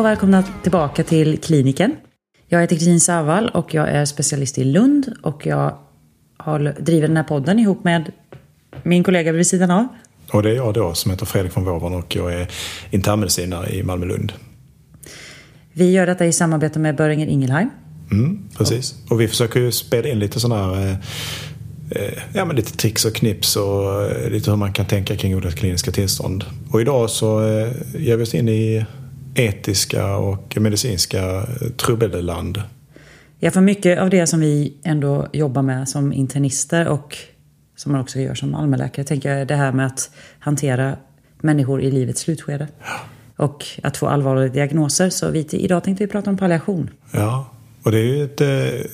och välkomna tillbaka till kliniken. Jag heter Kristin Savall och jag är specialist i Lund och jag har, driver den här podden ihop med min kollega vid sidan av. Och det är jag då som heter Fredrik von Wåvern och jag är internmedicinare i Malmö-Lund. Vi gör detta i samarbete med Böringer Ingelheim. Mm, precis. Och vi försöker ju spela in lite sådana här eh, ja, men lite tricks och knips och eh, lite hur man kan tänka kring olika kliniska tillstånd. Och idag så eh, ger vi oss in i etiska och medicinska trubbelland. Ja, för mycket av det som vi ändå jobbar med som internister och som man också gör som allmänläkare, tänker jag det här med att hantera människor i livets slutskede. Ja. Och att få allvarliga diagnoser. Så vi, idag tänkte vi prata om palliation. Ja, och det är ju ett... Eh,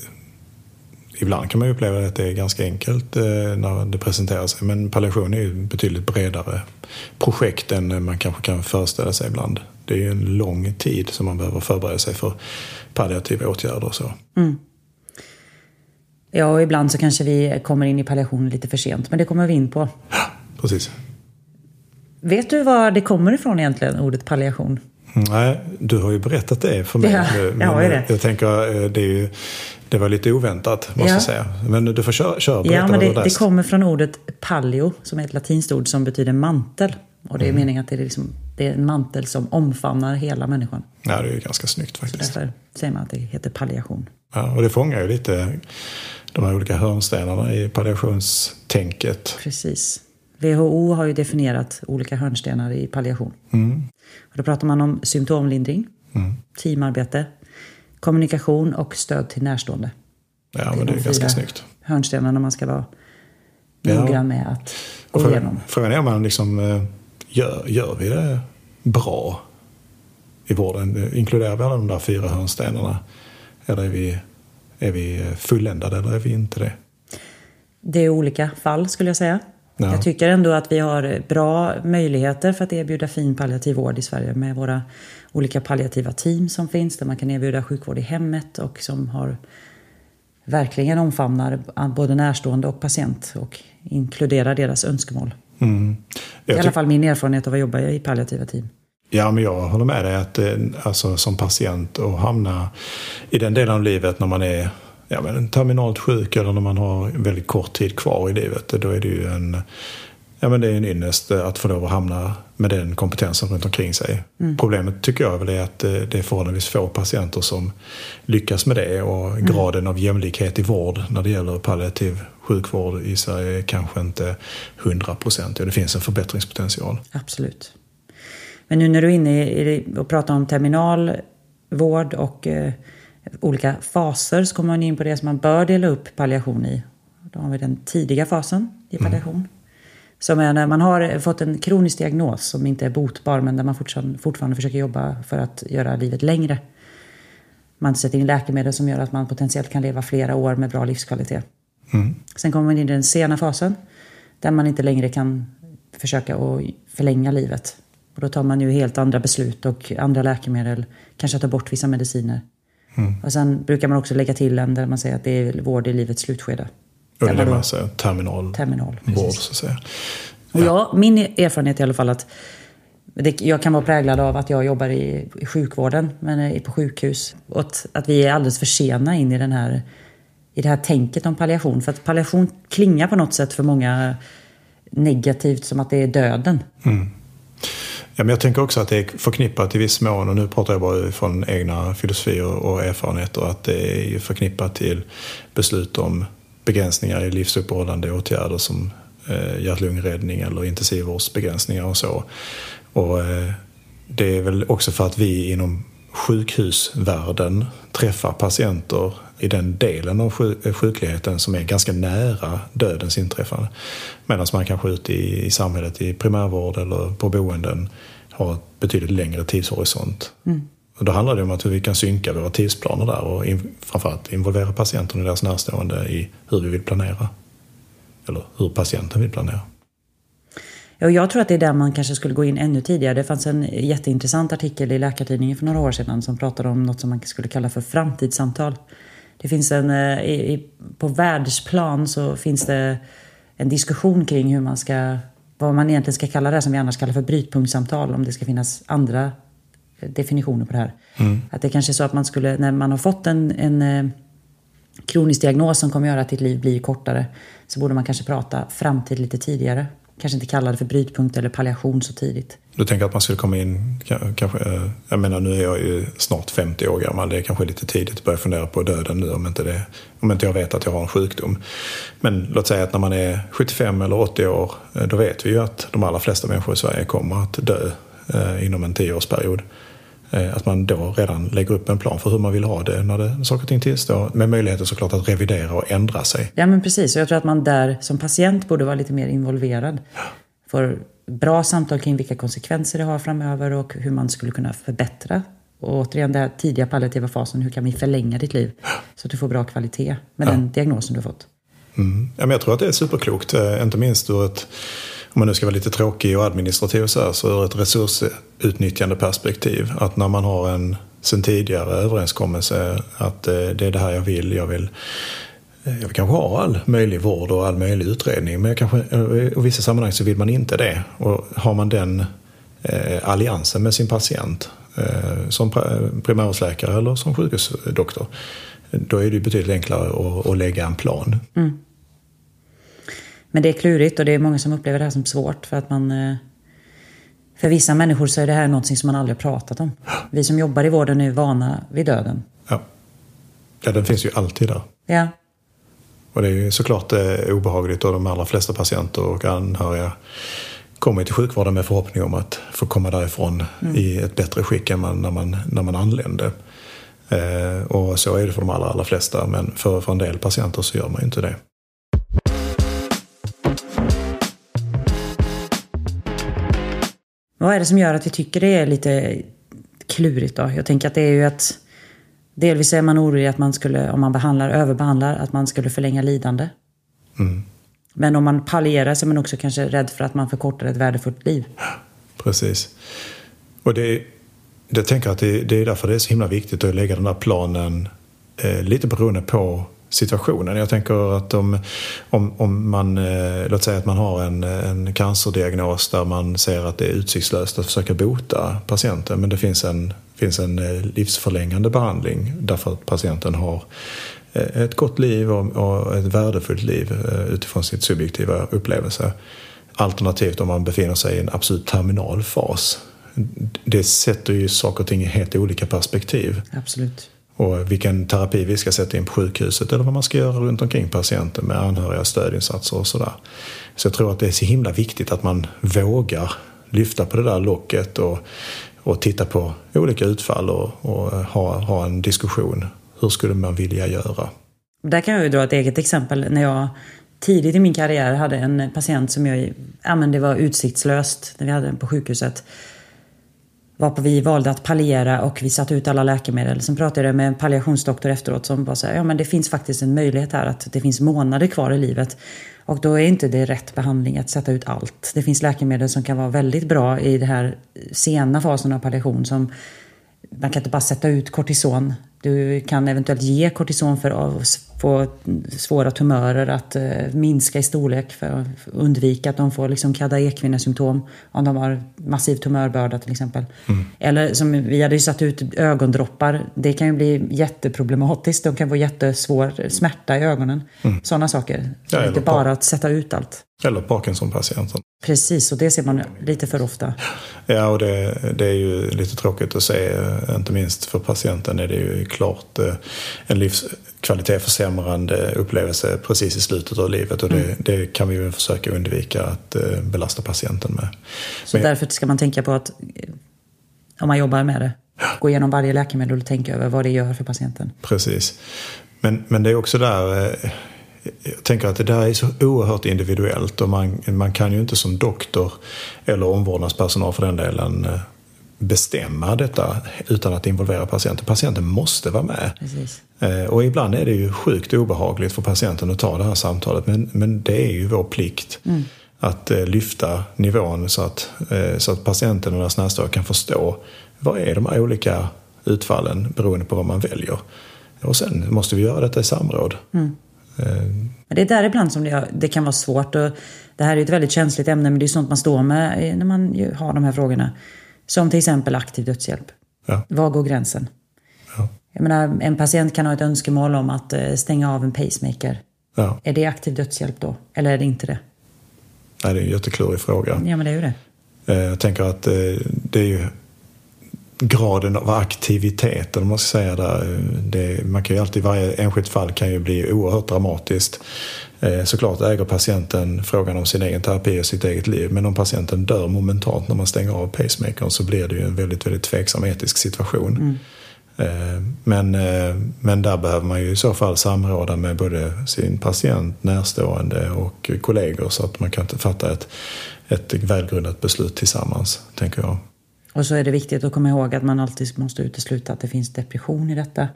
ibland kan man ju uppleva att det är ganska enkelt eh, när det presenterar sig. Men palliation är ju ett betydligt bredare projekt än man kanske kan föreställa sig ibland. Det är ju en lång tid som man behöver förbereda sig för palliativa åtgärder och så. Mm. Ja, och ibland så kanske vi kommer in i palliation lite för sent, men det kommer vi in på. Ja, precis. Vet du var det kommer ifrån egentligen, ordet palliation? Nej, du har ju berättat det för mig. Ja, men har ju det. Jag tänker, eh, det, är ju, det var lite oväntat måste Ja. jag säga. Men du får köra, köra berätta Ja, men det, det kommer från ordet pallio, som är ett latinskt ord som betyder mantel. Och det Mm. är meningen att det är, liksom, det är en mantel som omfamnar hela människan. Ja, det är ju ganska snyggt Så faktiskt. därför säger man att det heter palliation. Ja, och det fångar ju lite de här olika hörnstenarna i palliationstänket. Precis. WHO har ju definierat olika hörnstenar i palliation. Mm. Och då pratar man om symptomlindring, Mm. teamarbete, kommunikation och stöd till närstående. Ja, men det är ganska snyggt. hörnstenarna man ska vara Ja. noggrann med att gå frågan, igenom. frågan är om man liksom, eh, gör, gör vi det bra i vården? Inkluderar vi alla de där fyra hörnstenarna? Eller är vi, är vi fulländade eller är vi inte det? Det är olika fall skulle jag säga. Ja. Jag tycker ändå att vi har bra möjligheter för att erbjuda fin palliativ vård i Sverige med våra olika palliativa team som finns där man kan erbjuda sjukvård i hemmet och som har verkligen omfamnar både närstående och patient och inkluderar deras önskemål. Mm. I alla fall min erfarenhet av att jobba i palliativa team. Ja, men jag håller med dig att eh, alltså, som patient att hamna i den delen av livet när man är ja, men, terminalt sjuk eller när man har väldigt kort tid kvar i livet. Då är det ju en, ja, men det är en ynnest eh, att få lov att hamna med den kompetensen runt omkring sig. Problemet tycker jag väl är att eh, det är förhållandevis få patienter som lyckas med det och graden av jämlikhet i vård när det gäller palliativ sjukvård i Sverige är kanske inte 100 procent. Ja, det finns en förbättringspotential. Absolut. Men nu när du är inne i och pratar om terminalvård och eh, olika faser så kommer man in på det som man bör dela upp palliation i. Då har vi den tidiga fasen i palliation. Som är när man har fått en kronisk diagnos som inte är botbar men där man fortfarande, fortfarande försöker jobba för att göra livet längre. Man sätter in läkemedel som gör att man potentiellt kan leva flera år med bra livskvalitet. Sen kommer man in i den sena fasen där man inte längre kan försöka att förlänga livet. Och då tar man ju helt andra beslut och andra läkemedel, kanske tar bort vissa mediciner. Och sen brukar man också lägga till en där man säger att det är vård i livets slutskede. Och det man säger terminal, Terminal, vård så att säga. Och jag, min erfarenhet är i alla fall att det, jag kan vara präglad av att jag jobbar i, i sjukvården, men är på sjukhus. Och att, att vi är alldeles för sena in i, den här, i det här tänket om palliation. För att palliation klingar på något sätt för många negativt som att det är döden. Mm. Ja, men jag tänker också att det är förknippat i viss mån, och nu pratar jag bara från egna filosofier och erfarenheter, att det är förknippat till beslut om begränsningar i livsuppehållande åtgärder som eh, hjärt-lungräddning eller intensivvårdsbegränsningar och så. Och eh, det är väl också för att vi inom sjukhusvärlden träffar patienter i den delen av sjuk- sjukligheten som är ganska nära dödens inträffande. Medan man kanske ute i, i samhället i primärvård eller på boenden har ett betydligt längre tidshorisont. Och då handlar det om att hur vi kan synka våra tidsplaner där och in, framförallt involvera patienten och deras närstående i hur vi vill planera. Eller hur patienten vill planera. Ja, jag tror att det är där man kanske skulle gå in ännu tidigare. Det fanns en jätteintressant artikel i Läkartidningen för några år sedan som pratade om något som man skulle kalla för framtidssamtal. Det finns en, eh, i, på världsplan så finns det en diskussion kring hur man ska, vad man egentligen ska kalla det som vi annars kallar för brytpunktssamtal. Om det ska finnas andra definitioner på det här. Mm. Att det kanske är så att man skulle, när man har fått en, en eh, kronisk diagnos som kommer göra att ditt liv blir kortare, så borde man kanske prata framtid lite tidigare. Kanske inte kalla det för brytpunkt eller palliation så tidigt. Du tänker att man skulle komma in, kanske, eh, jag menar nu är jag ju snart 50 år gammal, det är kanske lite tidigt att börja fundera på döden nu om inte, det, om inte jag vet att jag har en sjukdom. Men låt säga att när man är 75 eller 80 år, eh, då vet vi ju att de allra flesta människor i Sverige kommer att dö eh, inom en tioårsperiod. Eh, att man då redan lägger upp en plan för hur man vill ha det när det, saker och ting tillstår. Med möjligheter såklart att revidera och ändra sig. Ja men precis, och jag tror att man där som patient borde vara lite mer involverad. För bra samtal kring vilka konsekvenser det har framöver och hur man skulle kunna förbättra. Och återigen den tidiga palliativa fasen, hur kan vi förlänga ditt liv? Så att du får bra kvalitet med ja. den diagnosen du har fått. Mm. Ja, men jag tror att det är superklokt, eh, inte minst ur ett om man nu ska vara lite tråkig och administrativ så här, så ur ett resursutnyttjande perspektiv. Att när man har en sen tidigare överenskommelse att eh, det är det här jag vill, jag vill eh, jag kanske ha all möjlig vård och all möjlig utredning men kanske, eh, i vissa sammanhang så vill man inte det. Och har man den eh, alliansen med sin patient eh, som primärvårdsläkare eller som sjukhusdoktor då är det betydligt enklare att, att lägga en plan. Mm. Men det är klurigt och det är många som upplever det här som svårt för att man... Eh, för vissa människor så är det här någonting som man aldrig pratat om. Vi som jobbar i vården är vana vid döden. Ja. Ja, den finns ju alltid där. Ja. Och det är ju såklart eh, obehagligt och de allra flesta patienter och anhöriga kommer till sjukvården med förhoppning om att få komma därifrån mm. i ett bättre skick än man, när, man, när man anlände. Eh, och så är det för de allra, allra flesta men för, för en del patienter så gör man ju inte det. Vad är det som gör att vi tycker det är lite klurigt då? Jag tänker att det är ju att delvis är man orolig att man skulle, om man behandlar, överbehandlar, att man skulle förlänga lidande. Mm. Men om man paljerar så är man också kanske rädd för att man förkortar ett värdefullt liv. Precis. Och det, det tänker att det, det är därför det är så himla viktigt att lägga den där planen eh, lite beroende på situationen. Jag tänker att om, om, om man, eh, låt säga att man har en, en cancerdiagnos där man ser att det är utsiktslöst att försöka bota patienten men det finns en, finns en eh, livsförlängande behandling därför att patienten har eh, ett gott liv och, och ett värdefullt liv eh, utifrån sitt subjektiva upplevelse. Alternativt om man befinner sig i en absolut terminal fas. Det sätter ju saker och ting i helt olika perspektiv. Absolut och vilken terapi vi ska sätta in på sjukhuset eller vad man ska göra runt omkring patienten med anhöriga stödinsatser och sådär. Så jag tror att det är så himla viktigt att man vågar lyfta på det där locket och, och titta på olika utfall och, och ha, ha en diskussion. Hur skulle man vilja göra? Där kan jag ju dra ett eget exempel. När jag tidigt i min karriär hade en patient som jag, ja men det var utsiktslöst när vi hade den på sjukhuset varpå vi valde att palliera och vi satte ut alla läkemedel. Sen pratade jag med en palliationsdoktor efteråt som bara sa ja men det finns faktiskt en möjlighet här att det finns månader kvar i livet. Och då är inte det rätt behandling att sätta ut allt. Det finns läkemedel som kan vara väldigt bra i den här sena fasen av palliation som man kan inte bara sätta ut kortison. Du kan eventuellt ge kortison för att få svåra tumörer att eh, minska i storlek för att undvika att de får liksom kadda-ekvinnesymptom om de har massiv tumörbörda till exempel. Mm. Eller som vi hade ju satt ut ögondroppar. Det kan ju bli jätteproblematiskt. De kan få jättesvår smärta i ögonen. Mm. Sådana saker. Ja, inte bara att sätta ut allt. Eller Parkinson-patienten. Precis, och det ser man lite för ofta. Ja, och det, det, är ju lite tråkigt att se. Inte minst för patienten är det ju klart eh, en livskvalitet försämrande upplevelse precis i slutet av livet. Och det, mm. det kan vi väl försöka undvika att eh, belasta patienten med. Så Men, därför ska man tänka på att eh, om man jobbar med det, gå igenom varje läkemedel och tänka över vad det gör för patienten. Precis. Men, men det är också där jag tänker att det där är så oerhört individuellt och man, man kan ju inte som doktor eller omvårdnadspersonal för den delen bestämma detta utan att involvera patienten. Patienten måste vara med. Precis. Eh, och ibland är det ju sjukt obehagligt för patienten att ta det här samtalet men, men det är ju vår plikt. Mm. Att eh, lyfta nivån så att, så att patienten och deras närstående kan förstå vad är de här olika utfallen beroende på vad man väljer. Och sen måste vi göra detta i samråd. Mm. Det är där ibland som det, det kan vara svårt. Och det här är ett väldigt känsligt ämne men det är sånt man står med när man har de här frågorna. Som till exempel aktiv dödshjälp. Ja. Var går gränsen? Ja. Jag menar, en patient kan ha ett önskemål om att eh, stänga av en pacemaker. Ja. Är det aktiv dödshjälp då? Eller är det inte det? Nej, det är en jätteklurig fråga. Ja, men det är ju det. Eh, jag tänker att det är ju graden av aktivitet, eller man ska säga där. Det, man kan ju alltid, varje enskilt fall kan ju bli oerhört dramatiskt. Eh, såklart äger patienten frågan om sin egen terapi och sitt eget liv. Men om patienten dör momentant när man stänger av pacemakern så blir det ju en väldigt, väldigt tveksam etisk situation. Mm. Eh, men, eh, men där behöver man ju i så fall samråda med både sin patient, närstående och kollegor så att man kan fatta ett, ett välgrundat beslut tillsammans, tänker jag. Och så är det viktigt att komma ihåg att man alltid måste utesluta att det finns depression i detta.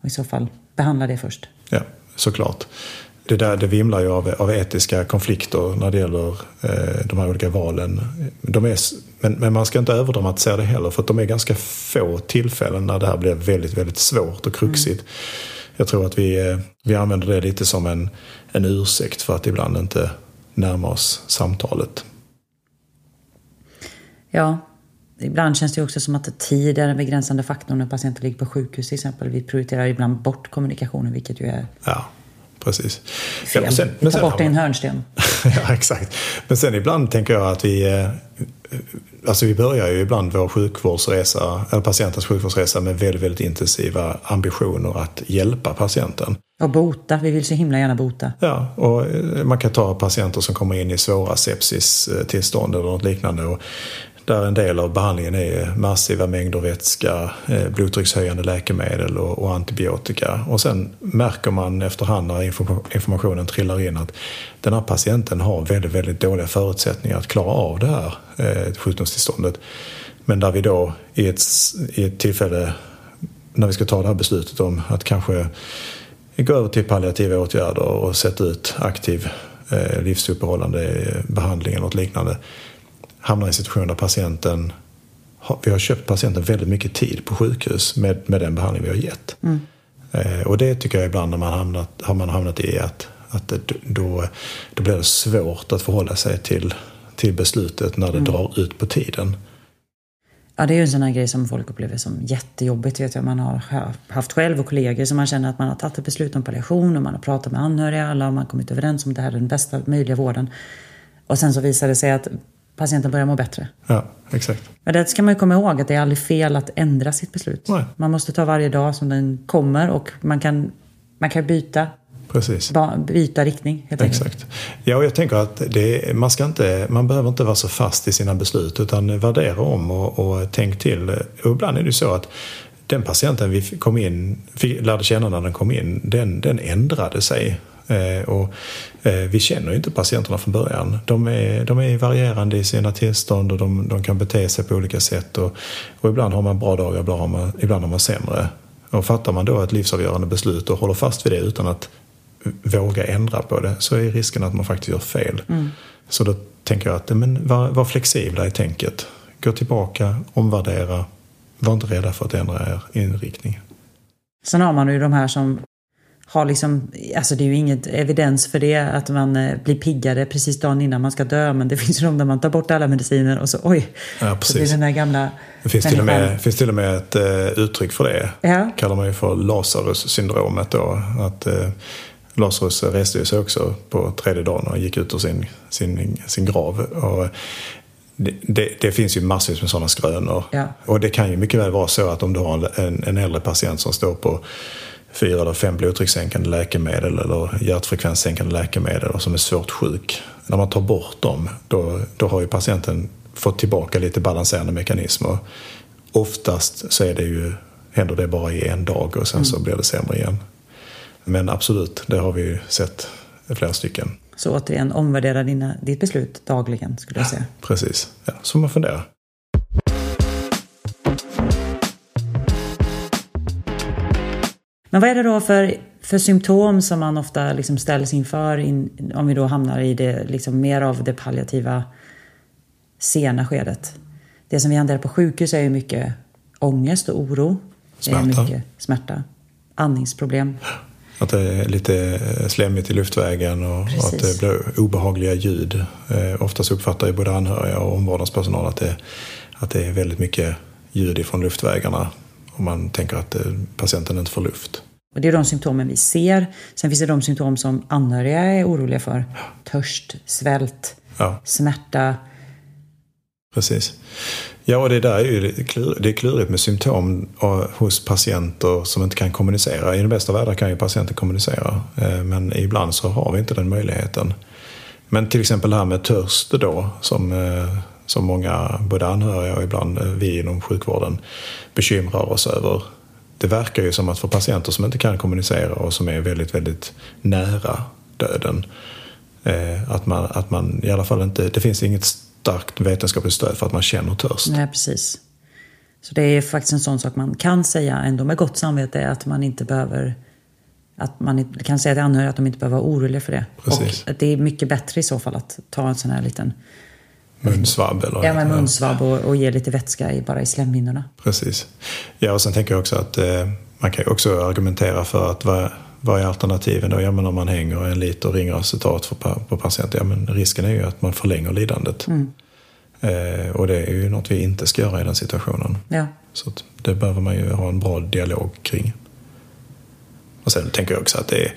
Och i så fall behandla det först. Ja, såklart. Det, där, det vimlar ju av, av etiska konflikter när det gäller eh, de här olika valen. De är, men, men, man ska inte överdramatisera det heller för att de är ganska få tillfällen när det här blir väldigt, väldigt svårt och kruxigt. Mm. Jag tror att vi, eh, vi använder det lite som en, en ursäkt för att ibland inte närma oss samtalet. Ja, Ibland känns det också som att tid är en begränsande faktor när patienter ligger på sjukhus till exempel. Vi prioriterar ibland bort kommunikationen vilket ju är ja, precis. fel. Ja, sen, vi tar bort en hörnsten. ja, exakt. Men sen ibland tänker jag att vi eh, Alltså vi börjar ju ibland vår sjukvårdsresa, eller patientens sjukvårdsresa med väldigt, väldigt intensiva ambitioner att hjälpa patienten. Och bota, vi vill så himla gärna bota. Ja, och eh, man kan ta patienter som kommer in i svåra sepsistillstånd eller något liknande. Och där en del av behandlingen är massiva mängder vätska, eh, blodtryckshöjande läkemedel och, och antibiotika. Och sen märker man efterhand när informationen trillar in att den här patienten har väldigt, väldigt dåliga förutsättningar att klara av det här eh, sjukdomstillståndet. Men där vi då i ett, i ett tillfälle när vi ska ta det här beslutet om att kanske gå över till palliativa åtgärder och sätta ut aktiv eh, livsuppehållande behandling eller något liknande hamnar i en situation där patienten vi har köpt patienten väldigt mycket tid på sjukhus med, med den behandling vi har gett. Mm. Eh, och det tycker jag ibland när man hamnat, har man hamnat i att, att då, då blir det svårt att förhålla sig till, till beslutet när det mm. drar ut på tiden. Ja, det är ju en sån här grej som folk upplever som jättejobbigt. Vet jag. Man har haft själv och kollegor som man känner att man har tagit ett beslut om palliation och man har pratat med anhöriga alla och man har kommit överens om att det här är den bästa möjliga vården. Och sen så visar det sig att patienten börjar må bättre. Ja, exakt. Men det ska man ju komma ihåg att det är aldrig fel att ändra sitt beslut. Nej. Man måste ta varje dag som den kommer och man kan, man kan byta Precis. Byta riktning helt enkelt. Exakt. Ja, och jag tänker att det, man, ska inte, man behöver inte vara så fast i sina beslut utan värdera om och, och tänk till. Och ibland är det ju så att den patienten vi kom in, lärde känna när den kom in, den, den ändrade sig. Eh, och eh, vi känner ju inte patienterna från början. De är, de är varierande i sina tillstånd och de, de kan bete sig på olika sätt. Och, och ibland har man bra dagar, ibland har man, ibland har man sämre. Och fattar man då ett livsavgörande beslut och håller fast vid det utan att våga ändra på det så är risken att man faktiskt gör fel. Mm. Så då tänker jag att men var, var flexibla i tänket. Gå tillbaka, omvärdera. Var inte rädda för att ändra er inriktning. Sen har man ju de här som har liksom, alltså det är ju inget evidens för det, att man eh, blir piggare precis dagen innan man ska dö. Men det finns ju de där man tar bort alla mediciner och så oj, ja, precis. så blir den där gamla Det finns till, och med, finns till och med ett uh, uttryck för det. Ja. kallar man ju för Lazarus-syndromet då. Att, uh, Lazarus reste sig också på tredje dagen och gick ut ur sin, sin, sin grav. Och det, det, det, finns ju massvis med sådana skrönor. Ja. Och det kan ju mycket väl vara så att om du har en, en äldre patient som står på fyra eller fem blodtryckssänkande läkemedel eller hjärtfrekvenssänkande läkemedel och som är svårt sjuk. När man tar bort dem då, då har ju patienten fått tillbaka lite balanserande mekanismer. Oftast så är det ju, händer det bara i en dag och sen mm. så blir det sämre igen. Men absolut, det har vi ju sett flera stycken. Så återigen, omvärdera dina, ditt beslut dagligen skulle jag säga. Ja, precis, ja, så man funderar. Men vad är det då för, för symptom som man ofta liksom ställs inför in, om vi då hamnar i det liksom mer av det palliativa sena skedet? Det som vi hanterar på sjukhus är ju mycket ångest och oro. Smärta. Det är mycket smärta. Andningsproblem. Att det är lite slemmigt i luftvägen och, och att det blir obehagliga ljud. Eh, oftast uppfattar ju både anhöriga och omvårdnadspersonal att det, att det är väldigt mycket ljud ifrån luftvägarna om man tänker att eh, patienten inte får luft. Och det är de symptomen vi ser. Sen finns det de symptom som anhöriga är oroliga för. Törst, svält, Ja. smärta. Precis. Ja, och det där är ju det är klurigt med symptom eh, hos patienter som inte kan kommunicera. I den bästa världen kan ju patienter kommunicera, eh, men ibland så har vi inte den möjligheten. Men till exempel det här med törst då, som, som många, både anhöriga och ibland vi inom sjukvården, bekymrar oss över. Det verkar ju som att för patienter som inte kan kommunicera och som är väldigt, väldigt nära döden, att man, att man i alla fall inte, det finns inget starkt vetenskapligt stöd för att man känner törst. Nej, precis. Så det är faktiskt en sån sak man kan säga ändå med gott samvete att man inte behöver att man kan säga till anhöriga att de inte behöver vara oroliga för det. Precis. Och det är mycket bättre i så fall att ta en sån här liten munsvabb. Eller ja, med munsvabb och, och ge lite vätska i, bara i slemhinnorna. Precis. Ja, och sen tänker jag också att eh, man kan ju också argumentera för att vad, vad är alternativen då? Ja, men om man hänger en liter ringer acetat på patienten, ja men risken är ju att man förlänger lidandet. Mm. Eh, och det är ju något vi inte ska göra i den situationen. Ja. Så det behöver man ju ha en bra dialog kring. Och sen tänker jag också att det är,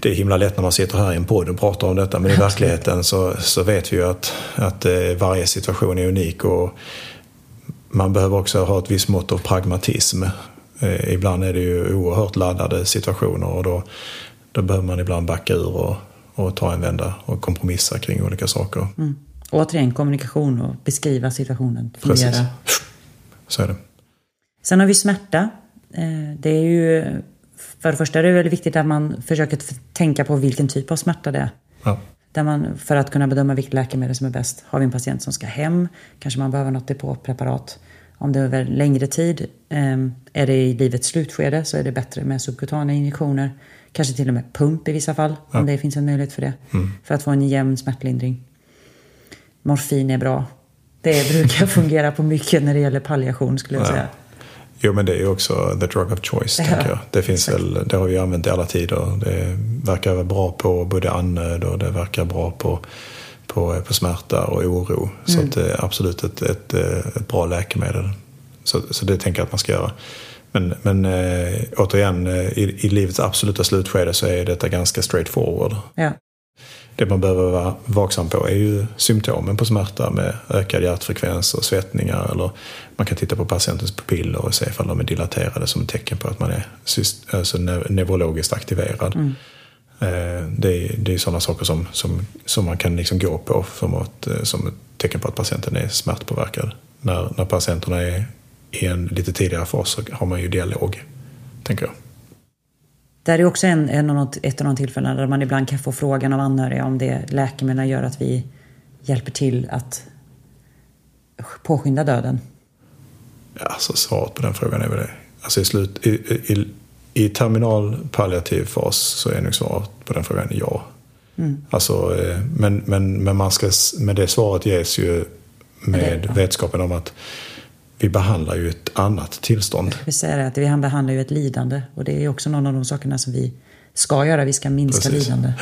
det är himla lätt när man sitter här i en podd och pratar om detta. Men i verkligheten så, så vet vi ju att, att eh, varje situation är unik. Och man behöver också ha ett visst mått av pragmatism. Eh, ibland är det ju oerhört laddade situationer och då, då behöver man ibland backa ur och, och ta en vända och kompromissa kring olika saker. Mm. Återigen kommunikation och beskriva situationen. Fungera. Precis. Så är det. Sen har vi smärta. Eh, det är ju, för det första är det väldigt viktigt att man försöker tänka på vilken typ av smärta det är. Ja. Där man, för att kunna bedöma vilket läkemedel som är bäst. Har vi en patient som ska hem, kanske man behöver något depåpreparat. Om det är över längre tid, ehm, är det i livets slutskede så är det bättre med subkutana injektioner. Kanske till och med pump i vissa fall, ja. om det finns en möjlighet för det. Mm. För att få en jämn smärtlindring. Morfin är bra. Det brukar fungera på mycket när det gäller palliation skulle jag ja. säga. Jo men det är ju också the drug of choice. Tänker jag. Det, finns väl, det har vi använt i alla tider. Det verkar vara bra på både andnöd och det verkar bra på, på, på smärta och oro. Mm. Så att det är absolut ett, ett, ett bra läkemedel. Så, så det tänker jag att man ska göra. Men, men äh, återigen, i, i livets absoluta slutskede så är detta ganska straightforward. Ja. Det man behöver vara vaksam på är ju symptomen på smärta med ökad hjärtfrekvens och svettningar. Eller man kan titta på patientens pupiller och se ifall de är dilaterade som tecken på att man är alltså neurologiskt aktiverad. Mm. Det är, det är sådana saker som, som, som man kan liksom gå på som ett, som ett tecken på att patienten är smärtpåverkad. När, när patienterna är i en lite tidigare fas så har man ju dialog, tänker jag. Det är också en, en, ett av de tillfällen där man ibland kan få frågan av anhöriga om det läkemedlen gör att vi hjälper till att påskynda döden. Ja, alltså svaret på den frågan är väl det. Alltså i, slut, i, i, i terminal palliativ fas så är nog svaret på den frågan ja. Mm. Alltså, men, men, men, man ska, men det svaret ges ju med det, vetskapen om att vi behandlar ju ett annat tillstånd. Vi säger att vi behandlar ju ett lidande och det är också någon av de sakerna som vi ska göra. Vi ska minska Precis. lidande.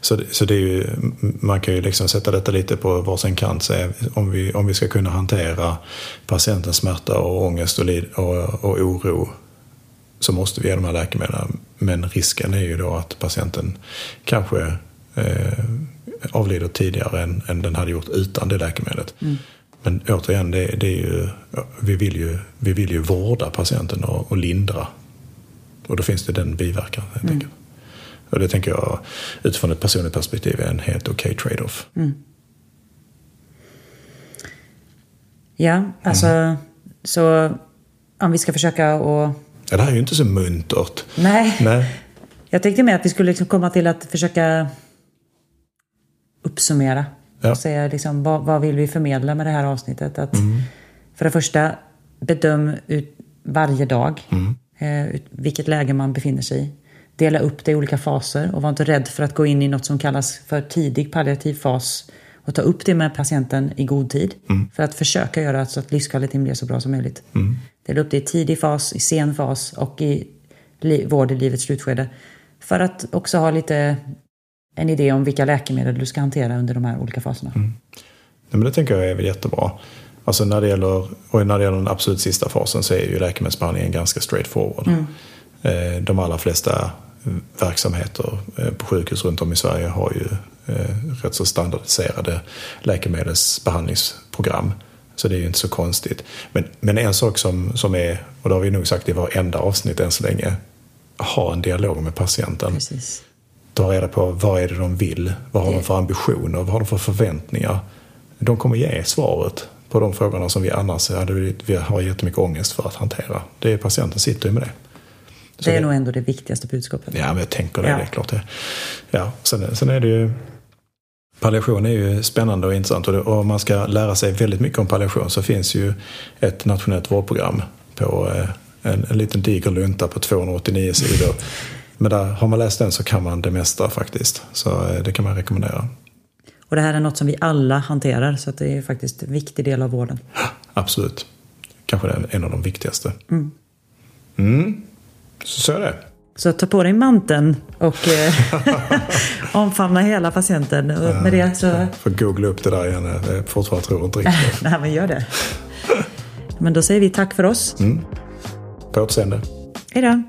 Så, det, så det är ju, man kan ju liksom sätta detta lite på varsin kant. Om, vi, om vi ska kunna hantera patientens smärta och ångest och, lid, och, och oro så måste vi ge de här läkemedlen. Men risken är ju då att patienten kanske eh, avlider tidigare än, än den hade gjort utan det läkemedlet. Mm. Men återigen, det, det är ju, vi, vill ju, vi vill ju vårda patienten och, och lindra. Och då finns det den biverkan helt Mm. enkelt. Och det tänker jag utifrån ett personligt perspektiv är en helt okej okay trade-off. Mm. Ja, alltså Mm. så om vi ska försöka att... Ja, det här är ju inte så muntert. Nej. Nej. Jag tänkte med att vi skulle liksom komma till att försöka uppsummera. Ja. Och säga liksom, vad, vad vill vi förmedla med det här avsnittet? Att Mm. För det första, bedöm ut varje dag Mm. eh, vilket läge man befinner sig i. Dela upp det i olika faser och var inte rädd för att gå in i något som kallas för tidig palliativ fas och ta upp det med patienten i god tid. För att försöka göra så att livskvaliteten blir så bra som möjligt. Dela upp det i tidig fas, i sen fas och i vård i livets slutskede. För att också ha lite en idé om vilka läkemedel du ska hantera under de här olika faserna. Nej, men det tänker jag är väl jättebra. Alltså när det gäller, och när det gäller den absolut sista fasen så är ju läkemedelsbehandlingen ganska straightforward. Mm. De allra flesta verksamheter på sjukhus runt om i Sverige har ju rätt så standardiserade läkemedelsbehandlingsprogram. Så det är ju inte så konstigt. Men, men en sak som, som är, och det har vi nog sagt i varenda avsnitt än så länge, ha en dialog med patienten. Precis. Ta reda på vad är det de vill, vad har de för ambitioner, vad har de för förväntningar. De kommer ge svaret på de frågorna som vi annars hade, vi har jättemycket ångest för att hantera. Det är patienten sitter ju med det. Så det är det, nog ändå det viktigaste budskapet. Ja, men jag tänker det. Ja. Det är klart det. Ja, sen, sen är det ju Palliation är ju spännande och intressant och om man ska lära sig väldigt mycket om palliation så finns ju ett nationellt vårdprogram på eh, en, en liten diger lunta på 289 sidor. Men där, har man läst den så kan man det mesta faktiskt. Så eh, det kan man rekommendera. Och det här är något som vi alla hanterar så det är faktiskt en viktig del av vården. Absolut. Kanske en av de viktigaste. Mm. Mm. Så så är det. Så ta på dig manteln och eh, omfamna hela patienten. Och med det så... Får googla upp det där igen. Jag fortfarande tror inte riktigt Nej, men gör det. Men då säger vi tack för oss. Mm. På återseende. Hej då.